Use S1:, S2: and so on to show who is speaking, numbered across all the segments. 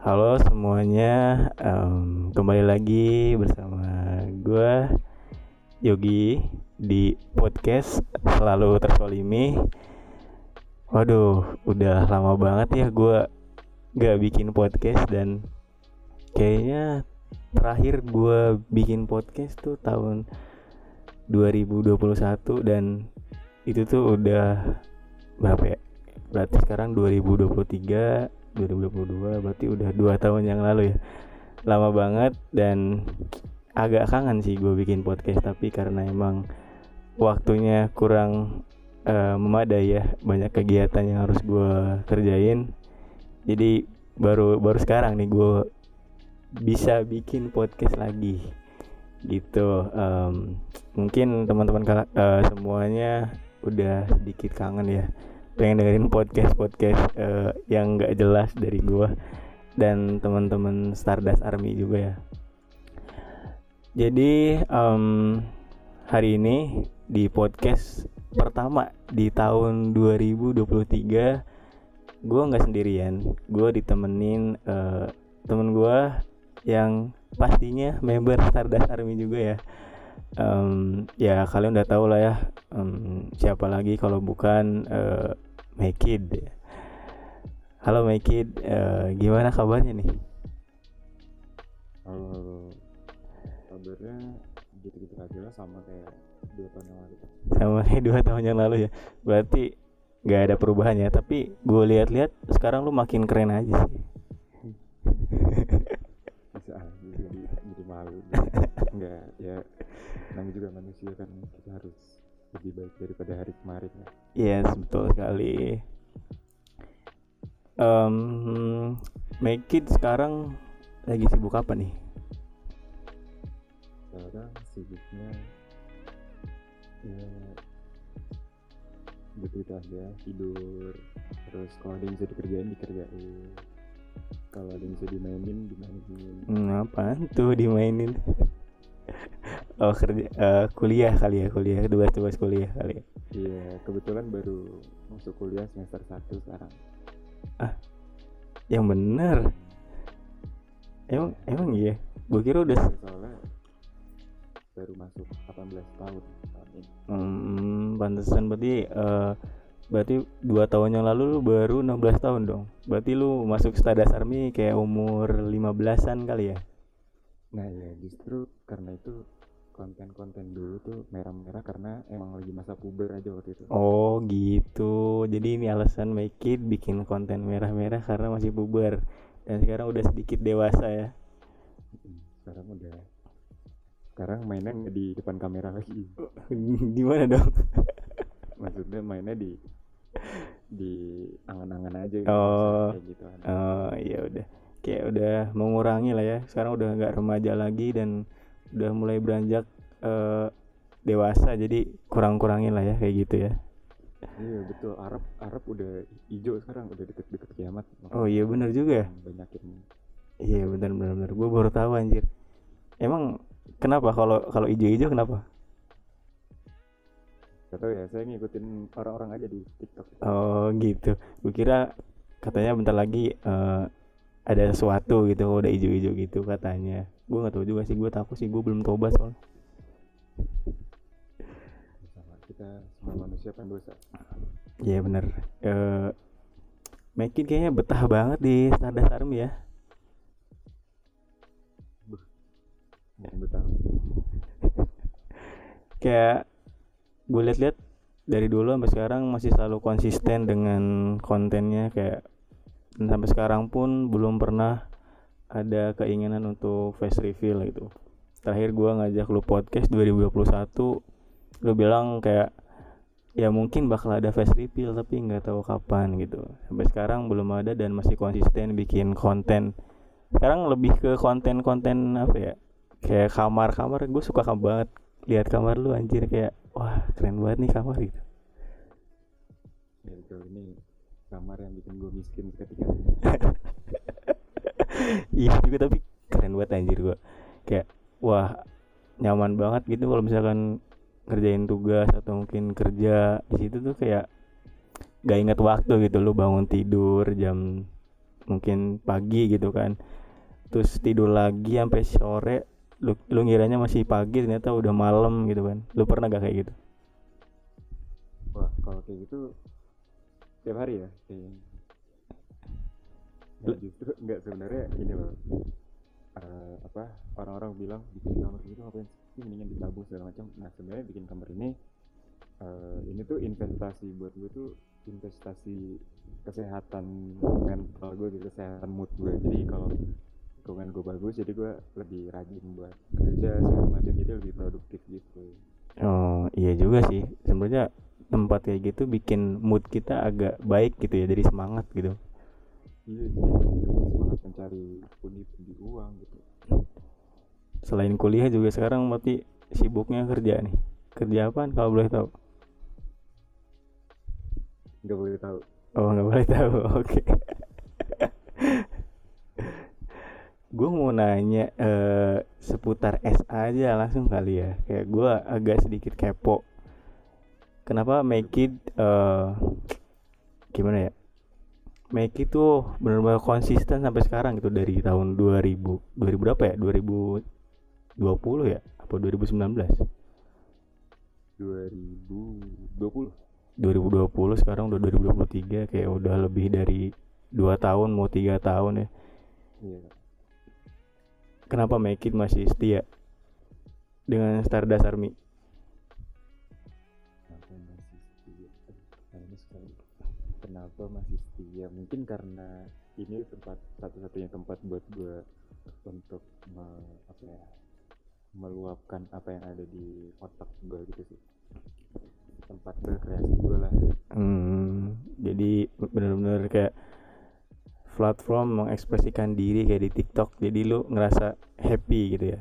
S1: Halo semuanya, um, kembali lagi bersama gue Yogi di podcast selalu tersolimi. Waduh, udah lama banget ya gue gak bikin podcast dan kayaknya terakhir gue bikin podcast tuh tahun 2021 dan itu tuh udah berapa ya? Berarti sekarang 2023 2022 berarti udah dua tahun yang lalu ya. Lama banget dan agak kangen sih gue bikin podcast tapi karena emang waktunya kurang uh, memadai ya banyak kegiatan yang harus gue kerjain. Jadi baru baru sekarang nih gue bisa bikin podcast lagi gitu. Um, mungkin teman-teman uh, semuanya udah sedikit kangen ya pengen dengerin podcast podcast uh, yang nggak jelas dari gue dan teman-teman Stardust Army juga ya. Jadi um, hari ini di podcast pertama di tahun 2023 gue nggak sendirian. Gue ditemenin uh, temen gue yang pastinya member Stardust Army juga ya. Um, ya kalian udah tahu lah ya. Um, siapa lagi kalau bukan uh, Mekid halo Mekid uh, gimana kabarnya nih?
S2: Halo halo kabarnya gitu-gitu aja lah sama kayak dua tahun yang lalu.
S1: Sama kayak dua tahun yang lalu ya. Berarti nggak ada perubahan ya tapi gue lihat-lihat sekarang lu makin keren aja sih.
S2: Bisa jadi jadi malu. Enggak ya namanya juga manusia kan kita harus lebih baik daripada hari kemarin ya.
S1: Yes, betul sekali. Um, Make it sekarang lagi sibuk apa nih?
S2: Sekarang sibuknya ya gitu aja tidur terus kalau ada yang bisa dikerjain dikerjain kalau ada yang bisa dimainin dimainin
S1: hmm, apa tuh dimainin oh kerja uh, kuliah kali ya kuliah tugas tugas kuliah kali ya.
S2: Iya kebetulan baru masuk kuliah semester satu sekarang.
S1: Ah yang bener? Emang emang iya? Gue kira udah
S2: iya, soalnya baru masuk 18 tahun tahun ini.
S1: Hmm pantesan berarti uh, berarti dua tahun yang lalu lu baru 16 tahun dong? Berarti lu masuk Stardust Army kayak umur 15an kali ya?
S2: Nah ya justru karena itu konten-konten dulu tuh merah-merah karena emang lagi masa puber aja waktu itu.
S1: Oh gitu. Jadi ini alasan make it bikin konten merah-merah karena masih puber. Dan sekarang udah sedikit dewasa ya.
S2: Sekarang udah. Sekarang mainnya nggak di depan kamera lagi.
S1: Gimana dong?
S2: Maksudnya mainnya di di angan-angan aja
S1: gitu, oh.
S2: gitu
S1: oh iya udah. Kayak udah mengurangi lah ya. Sekarang udah nggak remaja lagi dan udah mulai beranjak uh, dewasa jadi kurang-kurangin lah ya kayak gitu ya.
S2: Iya betul. Arab Arab udah hijau sekarang udah deket-deket kiamat.
S1: Oh iya benar juga ya?
S2: Banyakin.
S1: Iya benar benar benar gue baru tahu anjir. Emang kenapa? Kalau kalau hijau-hijau kenapa?
S2: Gak tau ya, saya ngikutin orang-orang aja di TikTok.
S1: Oh gitu, gue kira katanya bentar lagi uh, ada sesuatu gitu udah hijau-hijau gitu katanya gue nggak tahu juga sih gue takut sih gue belum tobat soal
S2: kita semua manusia kan dosa.
S1: Iya yeah, bener. Uh, Mekin kayaknya betah banget di Stardust Army ya.
S2: Betah.
S1: Kayak gue liat-liat dari dulu sampai sekarang masih selalu konsisten dengan kontennya. Kayak dan sampai sekarang pun belum pernah ada keinginan untuk face reveal gitu. Terakhir gue ngajak lu podcast 2021 lu bilang kayak ya mungkin bakal ada face reveal tapi nggak tahu kapan gitu. Sampai sekarang belum ada dan masih konsisten bikin konten. Sekarang lebih ke konten-konten apa ya? Kayak kamar-kamar gue suka banget lihat kamar lu anjir kayak wah keren banget nih kamar gitu.
S2: Ya betul ini kamar yang bikin gue miskin ketika
S1: iya juga tapi keren banget anjir gue kayak wah nyaman banget gitu kalau misalkan ngerjain tugas atau mungkin kerja. Di situ tuh kayak gak inget waktu gitu lu bangun tidur jam mungkin pagi gitu kan. Terus tidur lagi sampai sore lu lu ngiranya masih pagi ternyata udah malam gitu kan. Lu pernah gak kayak gitu?
S2: Wah kalau kayak gitu tiap hari ya kayaknya ya, justru nggak sebenarnya ini loh eh, apa orang-orang bilang bikin kamar gitu ngapain sih? Mendingan ditabung segala macam. Nah sebenarnya bikin kamar ini eh, ini tuh investasi buat gue tuh investasi kesehatan mental gue gitu kesehatan mood gue jadi kalau lingkungan gue bagus jadi gue lebih rajin buat kerja segala macam jadi lebih produktif gitu.
S1: Oh iya juga sih. Sebenarnya tempat kayak gitu bikin mood kita agak baik gitu ya jadi semangat gitu
S2: iya semangat mencari pundi-pundi uang gitu.
S1: Selain kuliah juga sekarang berarti sibuknya kerja nih. Kerja apa kalau boleh tahu?
S2: Nggak boleh tahu.
S1: Oh nggak boleh tahu. Oke. Gue mau nanya eh, seputar S aja langsung kali ya. Kayak gue agak sedikit kepo. Kenapa make it eh, gimana ya make it tuh benar-benar konsisten sampai sekarang gitu dari tahun 2000 2000 berapa ya? 2020 ya? Apa 2019
S2: 2020
S1: 2020 sekarang udah 2023 kayak udah lebih dari dua tahun mau tiga tahun ya.
S2: Iya.
S1: Kenapa make it masih setia? Dengan Stardust Army.
S2: Kenapa masih setia? Kenapa masih setia mungkin karena ini tempat satu-satunya tempat buat gue untuk me- apa ya meluapkan apa yang ada di otak gue gitu sih tempat berkreasi gue lah
S1: Hmm, jadi bener-bener kayak platform mengekspresikan diri kayak di TikTok. Jadi lu ngerasa happy gitu ya.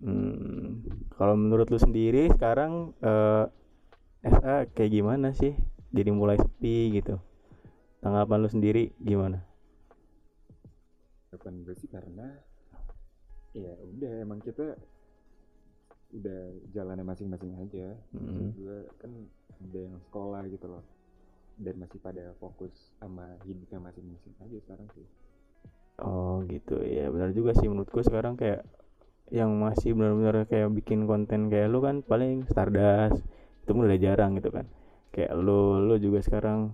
S1: Hmm, kalau menurut lu sendiri sekarang eh, SA kayak gimana sih? Jadi mulai sepi gitu. Tanggapan lu sendiri gimana?
S2: harapan gue sih karena ya udah emang kita udah jalannya masing-masing aja
S1: Hmm.
S2: gue kan ada yang sekolah gitu loh dan masih pada fokus sama hidupnya masing-masing aja sekarang sih
S1: Oh gitu ya benar juga sih menurutku sekarang kayak yang masih benar-benar kayak bikin konten kayak lu kan paling Stardust itu pun udah jarang gitu kan kayak lu lu juga sekarang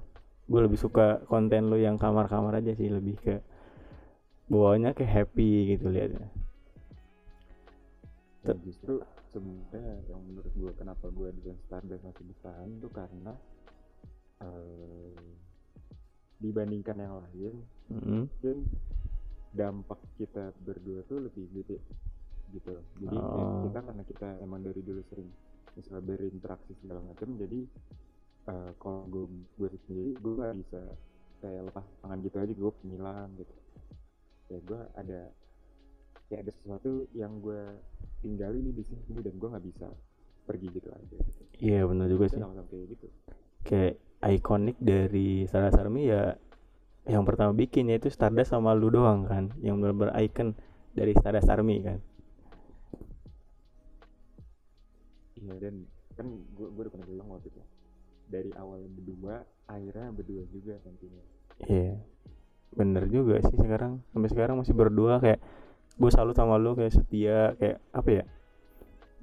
S1: gue lebih suka konten lu yang kamar-kamar aja sih lebih ke bawahnya kayak happy gitu liatnya
S2: dan justru sebenarnya yang menurut gue kenapa gue dengan Stardust masih bertahan tuh karena eh, dibandingkan yang lain
S1: Mm-mm.
S2: mungkin dampak kita berdua tuh lebih gede gitu jadi
S1: Oh.
S2: kita karena kita emang dari dulu sering misalnya berinteraksi segala macam jadi eh, kalau gue gue sendiri gue gak bisa kayak lepas tangan gitu aja gue pengilang gitu. Ya gue ada kayak ada sesuatu yang gue tinggalin nih di sini dan gue nggak bisa pergi gitu aja. Gitu.
S1: iya benar juga sih.
S2: Kayak gitu.
S1: Kayak ikonik dari Stardust Army ya yang pertama bikin yaitu Stardust sama lu doang kan yang benar-benar icon dari Stardust Army kan.
S2: Iya dan kan gue gue udah pernah bilang waktu itu dari awal berdua akhirnya berdua juga nantinya.
S1: Iya bener juga sih sekarang. Sampai sekarang masih berdua kayak gue salut sama lu kayak setia kayak apa ya?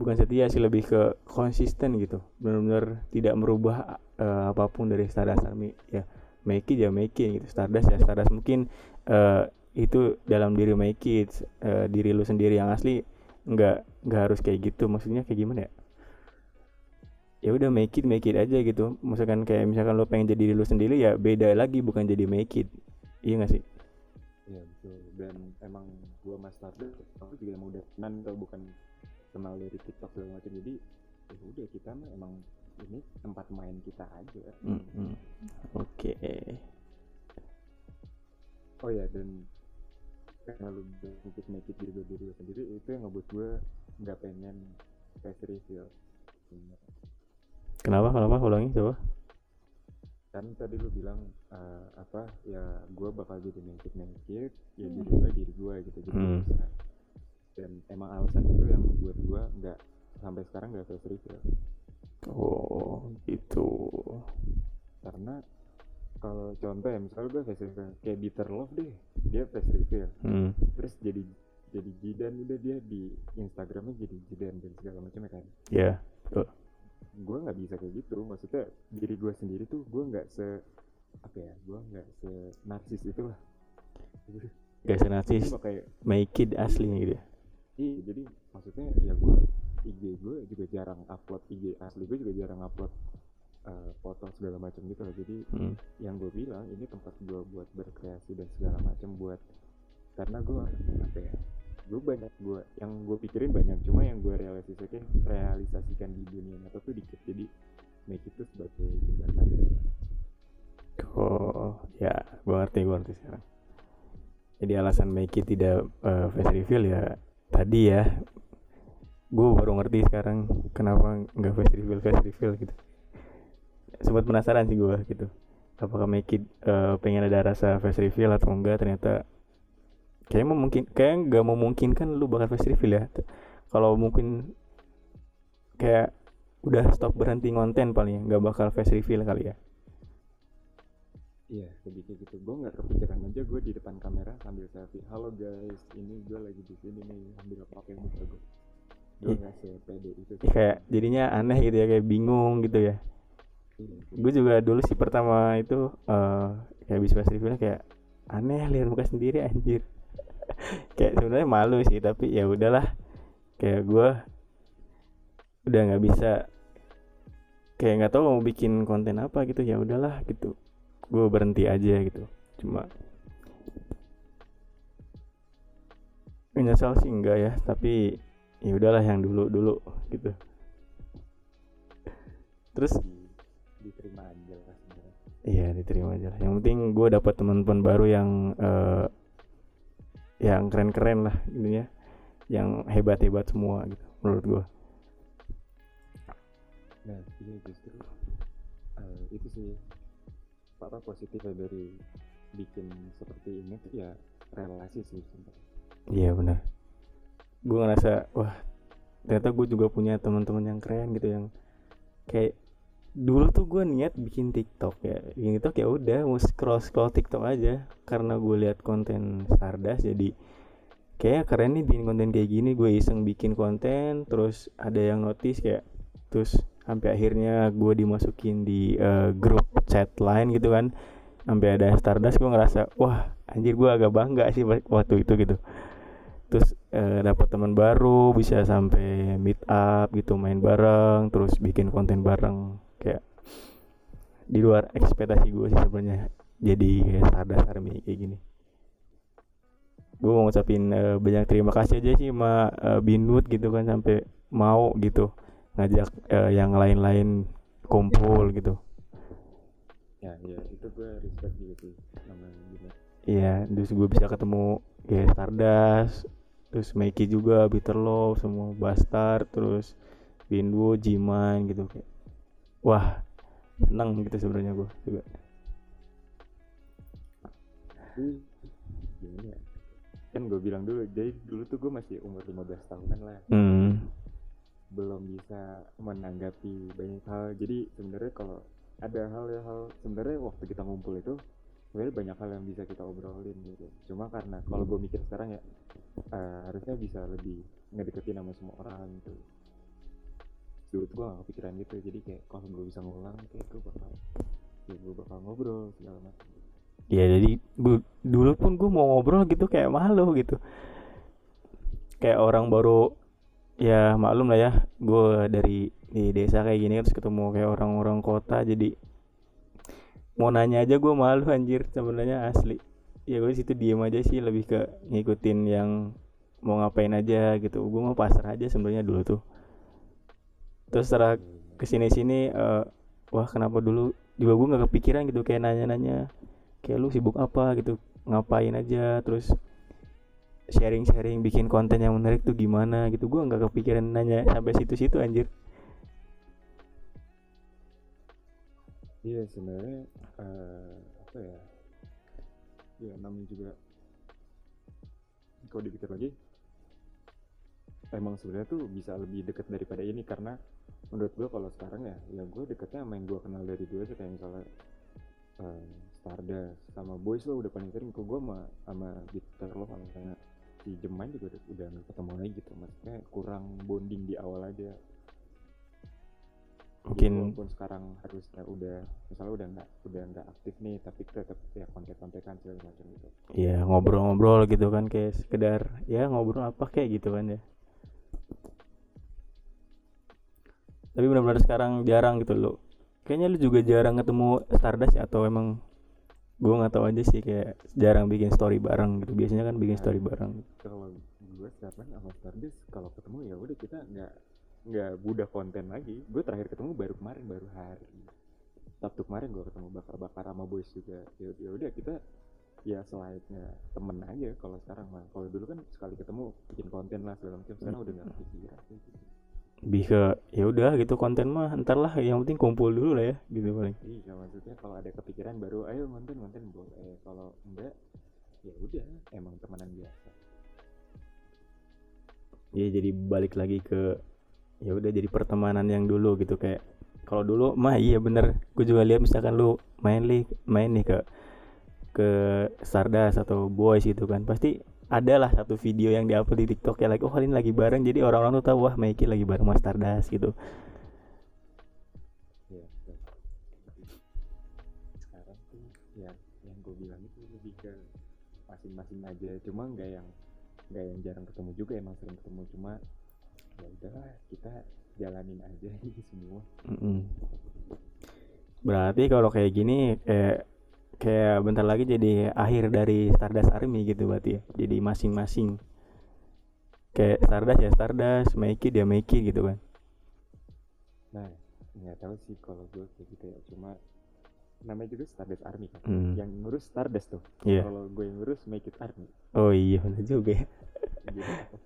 S1: Bukan setia sih lebih ke konsisten gitu. Benar-benar tidak merubah eh, apa pun dari Stardust Army. Ya make it ya make it gitu. Stardust ya Stardust. Mungkin eh, itu dalam diri make it eh, diri lu sendiri yang asli nggak nggak harus kayak gitu. Maksudnya kayak gimana ya ya udah make it make it aja gitu misalkan kayak misalkan lu pengen jadi diri lu sendiri ya beda lagi bukan jadi make it iya gak sih
S2: Iya betul dan emang gue mas Stardust aku juga emang udah kenal tau bukan kenal dari TikTok segala macam jadi ya udah kita mah emang ini tempat main kita aja.
S1: Mm-mm. oke
S2: Oh ya dan karena lu udah untuk make it diri gue diri gue sendiri itu yang ngebuat gue nggak pengen press reveal. sebenarnya.
S1: Kenapa? Kenapa? Ulangi coba.
S2: Kan tadi lu bilang eh, apa ya gue bakal jadi make it ya diri gue diri gue gitu jadi
S1: Hmm.
S2: bisa. dan emang alasan itu yang buat gue nggak sampai sekarang nggak face reveal
S1: oh gitu.
S2: Karena kalau contoh ya misalnya gue face reveal kayak Bitter Love deh dia face reveal.
S1: Hmm.
S2: terus jadi jadi jidan udah dia di Instagramnya jadi jidan dan segala macam ya kan.
S1: Ya betul
S2: gue nggak bisa kayak gitu. Maksudnya diri gue sendiri tuh gue nggak se apa ya gue nggak se narsis itu lah.
S1: Gak senarsis.
S2: Cuma kayak
S1: make it asli gitu ya?
S2: Iya jadi maksudnya ya gue IG gue juga jarang upload IG asli gue juga jarang upload eh, foto segala macam gitu loh jadi
S1: hmm.
S2: yang gue bilang ini tempat gue buat berkreasi dan segala macam buat karena gue apa ya gue banyak gue yang gue pikirin banyak. Cuma yang gue realisasikan realisasikan di dunia nyata tuh dikit. Jadi make itu sebagai jembatan.
S1: Oh ya gue ngerti gue ngerti sekarang. Jadi alasan make it tidak eh, face reveal ya tadi ya. Gue baru ngerti sekarang kenapa nggak face reveal face reveal gitu. Sempat penasaran sih gue gitu. Apakah make it eh, pengen ada rasa face reveal atau enggak? Ternyata kayak mungkin kayak nggak memungkinkan lu bakal face reveal ya. Kalau mungkin kayak udah stop berhenti ngonten paling ya nggak bakal face reveal kali ya.
S2: Iya lebih kayak gitu gue nggak kepikiran aja gue di depan kamera sambil selfie. Halo guys ini gue lagi di sini nih ambil pakai muka gue gue
S1: Ih.
S2: nggak sepede itu
S1: Ya, kayak jadinya aneh gitu ya kayak bingung gitu ya.
S2: Iya,
S1: gue juga dulu sih pertama itu eh kayak face reveal kayak aneh lihat muka sendiri anjir kayak sebenarnya malu sih tapi ya udahlah. Kayak gue udah nggak bisa kayak nggak tahu mau bikin konten apa gitu ya udahlah gitu. Gue berhenti aja gitu. Cuma menyesal sih enggak ya tapi ya udahlah yang dulu dulu gitu. Terus?
S2: Di- diterima aja lah
S1: Iya diterima aja lah. Yang penting gue dapat teman-teman baru yang eh, yang keren-keren lah gitu ya, yang hebat-hebat semua gitu menurut gue.
S2: nah iya justru eh, itu sih apa positifnya dari bikin seperti ini tuh ya relasi sih sebenarnya
S1: Iya benar. Gue ngerasa wah ternyata gue juga punya teman-teman yang keren gitu yang kayak dulu tuh gue niat bikin TikTok ya. Bikin TikTok ya udah mau scroll scroll TikTok aja. Karena gue lihat konten Stardust jadi kayak keren nih bikin konten kayak gini. Gue iseng bikin konten terus ada yang notice kayak terus sampai akhirnya gue dimasukin di eh, grup chat lain gitu kan. Sampai ada Stardust gue ngerasa wah anjir gue agak bangga sih waktu itu gitu. Terus eh, dapat teman baru bisa sampai meet up gitu main bareng terus bikin konten bareng kayak di luar ekspektasi gue sih sebenarnya. Jadi kayak Stardust Army kayak gini. Gue mau ngucapin eh, banyak terima kasih aja sih sama eh, Binwood gitu kan sampai mau gitu ngajak eh, yang lain-lain kumpul gitu.
S2: Ya ya itu gue respect sih sama gimana
S1: Iya, terus gue bisa ketemu kayak Stardust, terus Mikey juga, Bitter Love, semua Bastard, terus Windu, Jiman gitu kayak. Wah, seneng gitu sebenarnya gue juga.
S2: ya kan gue bilang dulu jadi dulu tuh gue masih umur 15 tahunan lah.
S1: Hmm,
S2: belum bisa menanggapi banyak hal. Jadi sebenarnya kalau ada hal-hal sebenarnya waktu kita ngumpul itu sebenarnya banyak hal yang bisa kita obrolin gitu. Cuma karena kalau gue mikir sekarang ya eh, harusnya bisa lebih ngedeketin sama semua orang gitu dulu tuh gue gak kepikiran gitu. Jadi kayak kalau gue bisa ngulang kayak gue bakal ya gue bakal ngobrol segala macam.
S1: Ya jadi gue dulu pun gue mau ngobrol gitu kayak malu gitu. Kayak orang baru ya maklum lah ya, gue dari di desa kayak gini terus ketemu kayak orang-orang kota jadi mau nanya aja gue malu anjir sebenarnya asli. Ya gue situ diem aja sih lebih ke ngikutin yang mau ngapain aja gitu. Gue mau pasrah aja sebenarnya dulu tuh terus setelah ke sini sini eh, wah kenapa dulu? Juga gue nggak kepikiran gitu kayak nanya-nanya kayak lu sibuk apa? gitu. Ngapain aja? Terus sharing-sharing bikin konten yang menarik tuh gimana gitu. Gue nggak kepikiran nanya sampai situ-situ anjir.
S2: Iya sebenarnya eh, apa ya? Ya namanya juga kalau dipikir lagi emang sebenarnya tuh bisa lebih dekat daripada ini karena menurut gue kalau sekarang ya ya gue deketnya sama yang gue kenal dari dulu aja kayak misalnya eh, Stardust sama Boys lo udah paling sering. Kok gue sama sama Bitter lo kalau misalnya si Jemain juga udah udah ketemu lagi gitu. Maksudnya kurang bonding di awal aja. Jadi
S1: mungkin
S2: walaupun sekarang harusnya udah misalnya udah nggak udah nggak aktif nih tapi tetap ya kontek-kontekan segala macam gitu.
S1: Ya ngobrol-ngobrol gitu kan kayak sekedar ya ngobrol apa kayak gitu kan ya tapi benar-benar sekarang jarang gitu lo kayaknya lu juga jarang ketemu Stardust ya atau emang gue nggak tahu aja sih kayak jarang bikin story bareng gitu. Biasanya kan bikin story bareng.
S2: Kalau gue sekarang sama Stardust kalau ketemu ya udah kita nggak nggak budak konten lagi. Gue terakhir ketemu baru kemarin baru hari. Sabtu kemarin gue ketemu bakar bakar sama boys juga. Ya ya udah kita ya selayaknya temen aja kalau sekarang mah. Kalau dulu kan sekali ketemu bikin konten lah segala macam. Sekarang udah nggak kepikiran. kayak gitu.
S1: Lebih ke ya udah gitu konten mah ntar lah yang penting kumpul dulu lah ya gitu paling.
S2: Iya maksudnya kalau ada kepikiran baru ayo konten konten boleh. Kalau enggak ya udah emang temenan biasa.
S1: Ya jadi balik lagi ke ya udah jadi pertemanan yang dulu gitu kayak kalau dulu mah iya bener gue juga lihat misalkan lu main li main nih ke ke Stardust atau Boys gitu kan pasti ada lah satu video yang diupload di TikTok ya like oh ini lagi bareng. Jadi orang-orang tuh tahu wah Mikey lagi bareng sama Stardust gitu.
S2: Ya sekarang tuh ya yang gue bilang itu lebih ke masing-masing aja. Cuma nggak yang nggak yang jarang ketemu juga emang sering ketemu. Cuma ya udahlah kita jalanin aja ini semua.
S1: Mm-mm. berarti kalau kayak gini kayak kayak bentar lagi jadi akhir dari Stardust Army gitu berarti ya. Jadi masing-masing. Kayak Stardust ya Stardust Mikey dia Mikey gitu kan.
S2: Nah nggak tahu sih kalau gue kayak gitu ya. Cuma namanya juga Stardust Army kan.
S1: Hmm.
S2: yang ngurus Stardust tuh.
S1: Iya.
S2: kalau gue yang ngurus Make It Army.
S1: Oh iya benar juga ya.
S2: Jadi,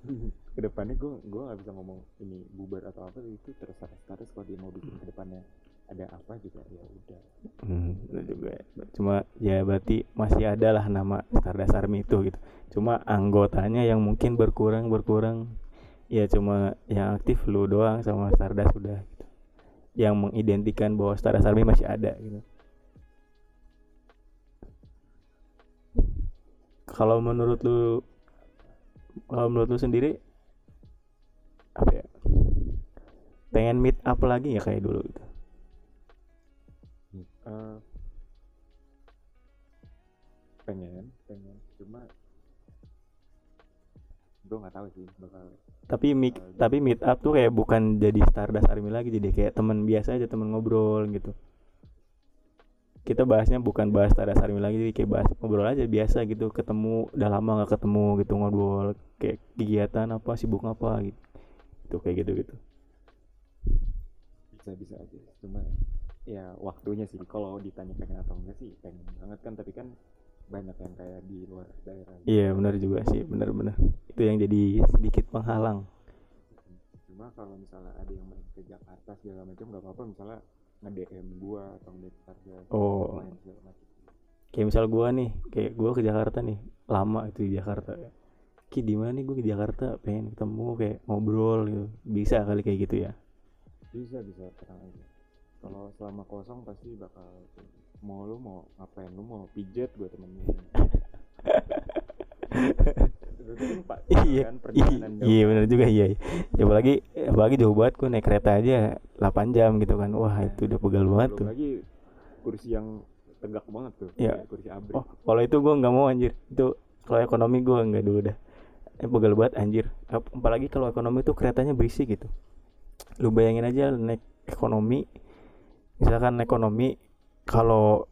S2: ke depannya gue gue nggak bisa ngomong ini bubar atau apa itu terserah Stardust kalau dia mau bikin ke depannya ada apa juga ya udah.
S1: Hmm, benar juga ya. cuma ya berarti masih ada lah nama Stardust Army itu gitu. Cuma anggotanya yang mungkin berkurang berkurang ya cuma yang aktif lu doang sama Stardust udah gitu. Yang mengidentikan bahwa Stardust Army masih ada gitu. Kalau menurut lu kalau menurut lu sendiri apa ya? Pengen meet up lagi ya kayak dulu gitu
S2: Eh, pengen pengen. Cuma gue nggak tahu sih bakal
S1: tapi meet tapi meet up tuh kayak bukan jadi Stardust Army lagi jadi kayak teman biasa aja teman ngobrol gitu. Kita bahasnya bukan bahas Stardust Army lagi jadi kayak bahas ngobrol aja biasa gitu. Ketemu udah lama nggak ketemu gitu ngobrol. Kayak kegiatan apa sibuk apa gitu. Itu kayak gitu gitu
S2: bisa bisa aja cuma ya waktunya sih. Kalau ditanya pengen atau enggak sih pengen banget kan tapi kan banyak yang kayak di luar daerah.
S1: Iya benar juga sih benar-benar itu yang jadi sedikit penghalang
S2: cuma kalau misalnya ada yang main ke Jakarta segala macam nggak apa-apa. Misalnya nge DM gua atau nge DM
S1: Oh.
S2: main segala macam.
S1: Kayak misal gua nih kayak gua ke Jakarta nih lama itu di Jakarta. Ki di mana nih gue ke Jakarta? Pengen ketemu kayak ngobrol gitu. Bisa kali kayak gitu ya?
S2: Bisa bisa tenang aja kalau selama kosong pasti bakal mau lu mau ngapain? Lu mau pijet Itu kan pak
S1: iya
S2: kan
S1: iya
S2: perjalanan
S1: iya benar juga iya ya, apalagi apalagi jauh banget gue naik kereta aja 8 jam gitu kan. Wah itu udah pegal banget tuh.
S2: lagi kursi yang tegak banget tuh.
S1: Iya.
S2: kayak kursi abri
S1: oh kalau itu gue nggak mau anjir. Itu kalau ekonomi gue nggak dulu dah. Eh, pegal banget anjir. Ap- apalagi kalau ekonomi tuh keretanya berisik gitu. Lu bayangin aja naik ekonomi misalkan ekonomi kalau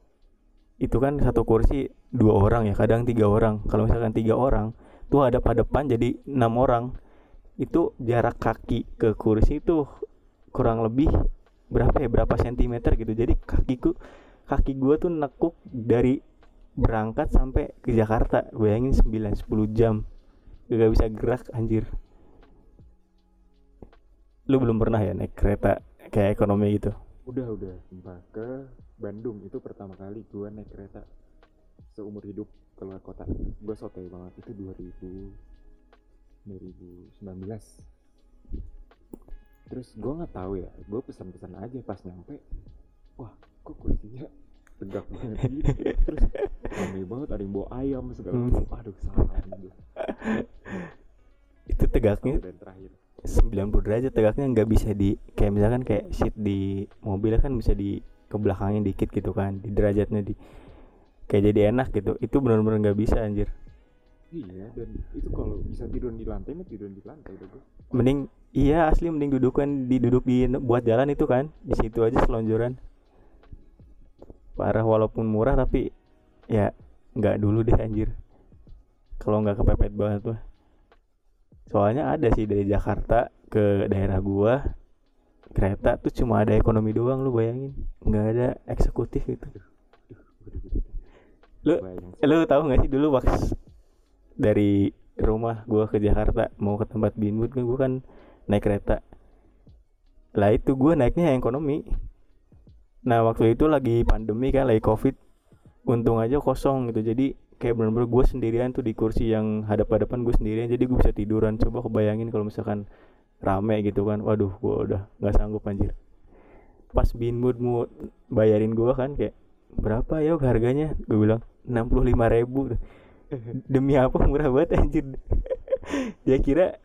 S1: itu kan satu kursi dua orang ya kadang tiga orang. Kalau misalkan tiga orang tuh ada pada depan jadi enam orang. Itu jarak kaki ke kursi itu kurang lebih berapa ya berapa sentimeter gitu. Jadi kakiku kaki gua tuh nekuk dari berangkat sampai ke Jakarta. Bayangin 9 10 jam. Gak bisa gerak anjir. Lu belum pernah ya naik kereta kayak ekonomi gitu
S2: udah udah. Sumpah. Ke Bandung. Itu pertama kali gua naik kereta seumur hidup keluar kota. Gua sotoy banget. Itu 2000 2019 terus gua nggak tahu ya. Gua pesan-pesan aja pas nyampe. Wah kok kursinya tegak banget gitu terus rame banget. Ada yang bawa ayam segala
S1: Hmm.
S2: macam. Aduh salah
S1: itu tegaknya?
S2: Dan terakhir
S1: 90 derajat tegaknya nggak bisa di kayak misalkan kayak seat di mobil kan bisa di ke belakangnya dikit gitu kan di derajatnya di kayak jadi enak gitu. Itu benar-benar nggak bisa anjir.
S2: Iya dan itu kalau bisa tidur di lantai mah tidur di lantai gue
S1: mending iya asli mending dudukan diduduk di buat jalan itu kan di situ aja selonjoran. Parah walaupun murah tapi ya nggak dulu deh anjir. Kalau nggak kepepet banget mah soalnya ada sih dari Jakarta ke daerah gua kereta tuh cuma ada ekonomi doang lu bayangin. Nggak ada eksekutif gitu. Lu- lu tahu nggak sih dulu waktu dari rumah gua ke Jakarta mau ke tempat Binbut kan gua kan naik kereta. Lah itu gua naiknya yang ekonomi. Nah waktu itu lagi pandemi kan lagi covid untung aja kosong gitu. Jadi kayak bener-bener gue sendirian tuh di kursi yang hadap-hadapan gue sendirian jadi gue bisa tiduran. Coba kebayangin kalau misalkan rame gitu kan waduh gue udah nggak sanggup anjir. Pas Binbut mau bayarin gue kan kayak berapa ya harganya? Gue bilang 65.000 ribu. Demi apa? Murah banget anjir. Dia kira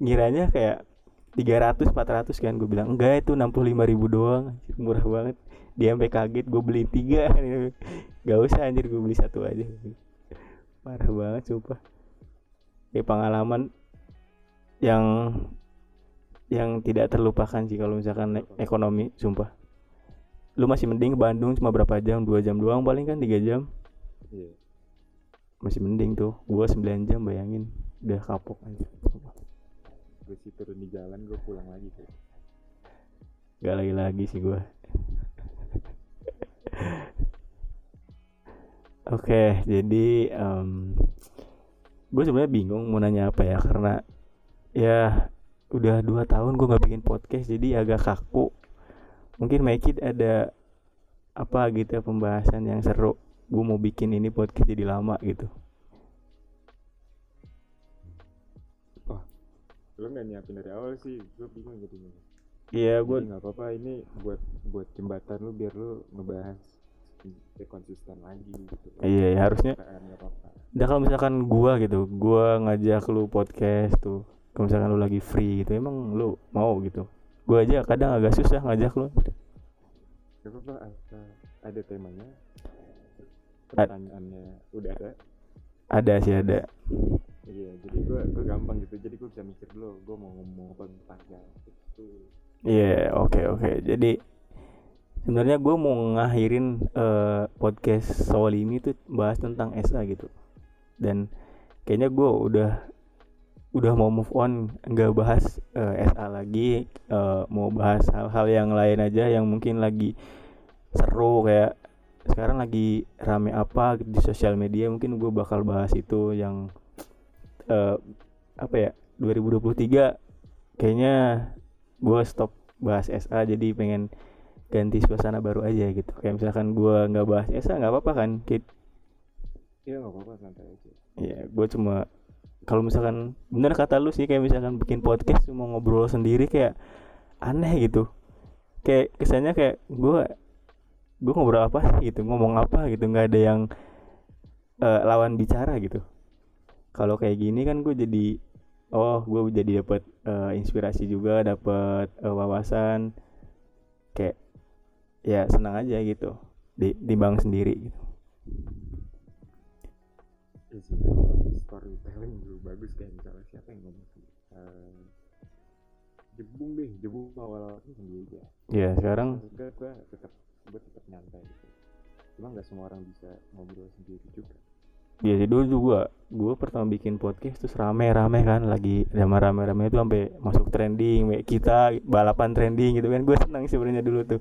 S1: ngiranya kayak 300 400 kan gue bilang enggak itu 65.000 ribu doang. Anjir, murah banget dia sampai kaget gue beli tiga. Gak usah anjir gue beli satu aja. Parah banget sumpah. Kayak pengalaman yang yang tidak terlupakan sih kalau misalkan naik ekonomi sumpah. Lu masih mending ke Bandung cuma berapa jam? Dua jam doang paling kan tiga jam.
S2: Iya.
S1: Masih mending tuh. Gua 9 jam bayangin. Udah kapok aja
S2: gue sih turun di jalan gue pulang lagi tuh
S1: gak lagi lagi sih gua oke jadi em gue sebenarnya bingung mau nanya apa ya karena ya udah dua tahun gue nggak bikin podcast jadi agak kaku. Mungkin make it ada apa gitu ya, pembahasan yang seru. Gue mau bikin ini podcast jadi lama gitu.
S2: Lo nggak nyiapin dari awal sih gue bingung jadinya
S1: iya
S2: gue nggak apa-apa ini buat buat jembatan lu biar lu ngebahas konsisten lagi gitu
S1: Iya, ya, harusnya. Udah kalau misalkan gua gitu, gua ngajak lu podcast tuh. Kalau misalkan lu lagi free gitu, emang lu mau gitu. Gua aja kadang agak susah ngajak lu.
S2: Gak apa-apa ada temanya pertanyaannya udah ada
S1: Ada sih ada.
S2: iya jadi gue gue gampang gitu jadi gue bisa mikir dulu gue mau ngomong apa tentang itu
S1: Iya, oke oke. Jadi sebenarnya gua mau ngakhirin eh, podcast soal ini tuh bahas tentang SA gitu. Dan kayaknya gua udah udah mau move on nggak bahas eh, SA lagi eh, mau bahas hal-hal yang lain aja yang mungkin lagi seru kayak sekarang lagi rame apa di sosial media mungkin gue bakal bahas itu yang eh, apa ya 2023 kayaknya gue stop bahas SA jadi pengen ganti suasana baru aja gitu. Kayak misalkan gue nggak bahas SA nggak apa-apa kan kid
S2: iya nggak apa-apa santai aja.
S1: Ya gue cuma kalau misalkan bener kata lu sih kayak misalkan bikin podcast cuma ngobrol sendiri kayak aneh gitu. Kayak kesannya kayak gue gue ngobrol apa sih gitu ngomong apa gitu nggak ada yang eh, lawan bicara gitu. Kalau kayak gini kan gue jadi oh gue jadi dapat eh, inspirasi juga dapat eh, wawasan. Kayak ya senang aja gitu di timbang sendiri gitu.
S2: Ya storytelling dulu bagus kayak misalnya siapa yang ngomong? Sih Eh, jebung deh jebung awal awalnya sendiri aja.
S1: Ya sekarang
S2: gue tetap gue tetap nyantai gitu. Cuma nggak semua orang bisa ngobrol sendiri juga
S1: Ya sih dulu juga gue pertama bikin podcast terus rame-rame kan lagi sama rame-rame itu sampai masuk trending kita balapan trending gitu kan. Gue senang sebenarnya dulu tuh.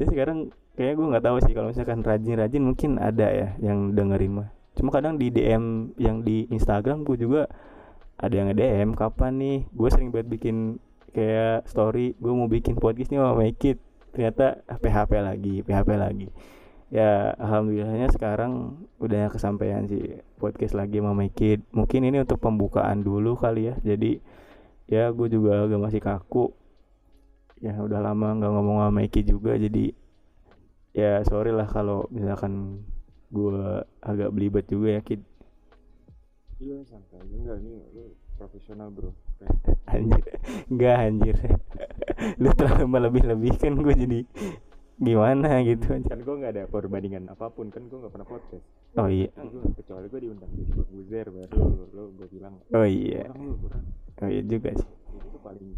S1: Jadi sekarang kayaknya gue nggak tahu sih kalau misalkan rajin-rajin mungkin ada ya yang dengerin mah. Cuma kadang di DM yang di Instagram gue juga ada yang DM kapan nih? Gue sering banget bikin kayak story gue mau bikin podcast nih mau make it ternyata PHP lagi PHP lagi ya alhamdulillahnya sekarang udah kesampaian sih podcast lagi sama Make It. mungkin ini untuk pembukaan dulu kali ya. Jadi ya gue juga agak masih kaku. Ya udah lama nggak ngomong sama Make It juga. Jadi ya sorry lah kalau misalkan gue agak belibet juga ya kid.
S2: Iya santai enggak ini lu profesional bro.
S1: Anjir. Enggak anjir. Lu terlalu melebih-lebihkan gue jadi gimana gitu?
S2: Kan gue nggak ada perbandingan apa pun kan gue nggak pernah podcast.
S1: Oh iya.
S2: Kan kecuali gue diundang jadi Buzer baru lo gue bilang.
S1: Oh iya.
S2: Orang lu kurang.
S1: Oh iya juga sih.
S2: Itu paling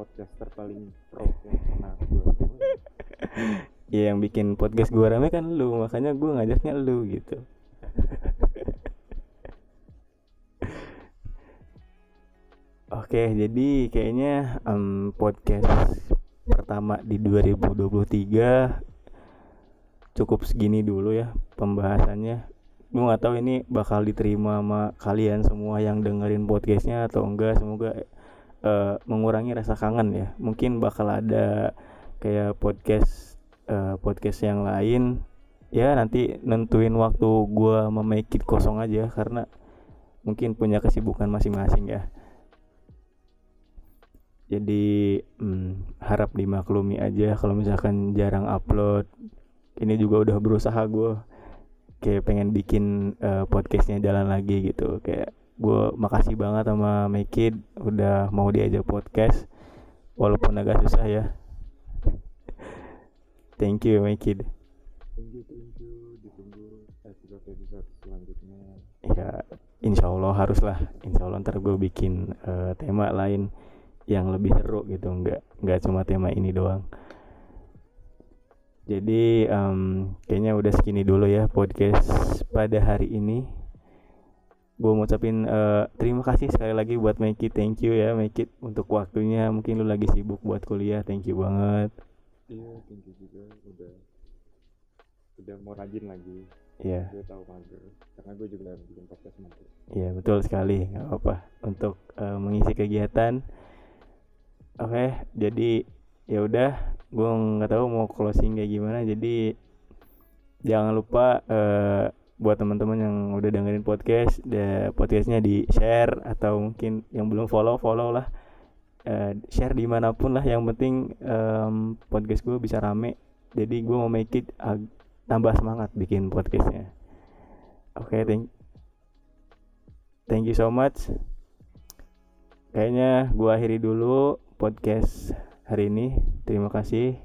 S2: podcaster paling pro yang pernah gue
S1: ya yang bikin podcast gue rame kan lu makanya gue ngajaknya lu gitu. Oke, jadi kayaknya em, podcast pertama di 2023 cukup segini dulu ya pembahasannya. Gue nggak tahu ini bakal diterima sama kalian semua yang dengerin podcastnya atau enggak. Semoga eh, mengurangi rasa kangen ya. Mungkin bakal ada kayak podcast eh, podcast yang lain. Ya nanti nentuin waktu gue memake it kosong aja karena mungkin punya kesibukan masing-masing ya jadi hmm, harap dimaklumi aja kalau misalkan jarang upload. Ini juga udah berusaha gue kayak pengen bikin uh, podcastnya jalan lagi gitu. Kayak gue makasih banget sama Mekid udah mau diajak podcast walaupun agak susah ya. Thank you Mekid
S2: thank you thank you. Ditunggu episode episode selanjutnya.
S1: Ya insya Allah haruslah. Insya Allah ntar gue bikin uh, tema lain yang lebih seru gitu nggak nggak cuma tema ini doang. Jadi um, kayaknya udah segini dulu ya podcast pada hari ini. Gue mau ucapin uh, terima kasih sekali lagi buat Meki. Thank you ya Meki untuk waktunya. Mungkin lu lagi sibuk buat kuliah. Thank you banget.
S2: Iya thank you juga. Udah udah mau rajin lagi.
S1: Iya.
S2: gue tahu mager. Karena gue juga bikin podcast nanti
S1: Iya betul sekali. Nggak apa-apa. Untuk uh, mengisi kegiatan. Oke jadi ya udah gue nggak tahu mau closing kayak gimana jadi jangan lupa uh, buat teman-teman yang udah dengerin podcast the podcastnya di share atau mungkin yang belum follow follow lah. Uh, share di mana pun lah yang penting um, podcast gue bisa rame. Jadi gue mau make it ag- tambah semangat bikin podcastnya. Oke thank thank you so much. Kayaknya gua akhiri dulu podcast hari ini. Terima kasih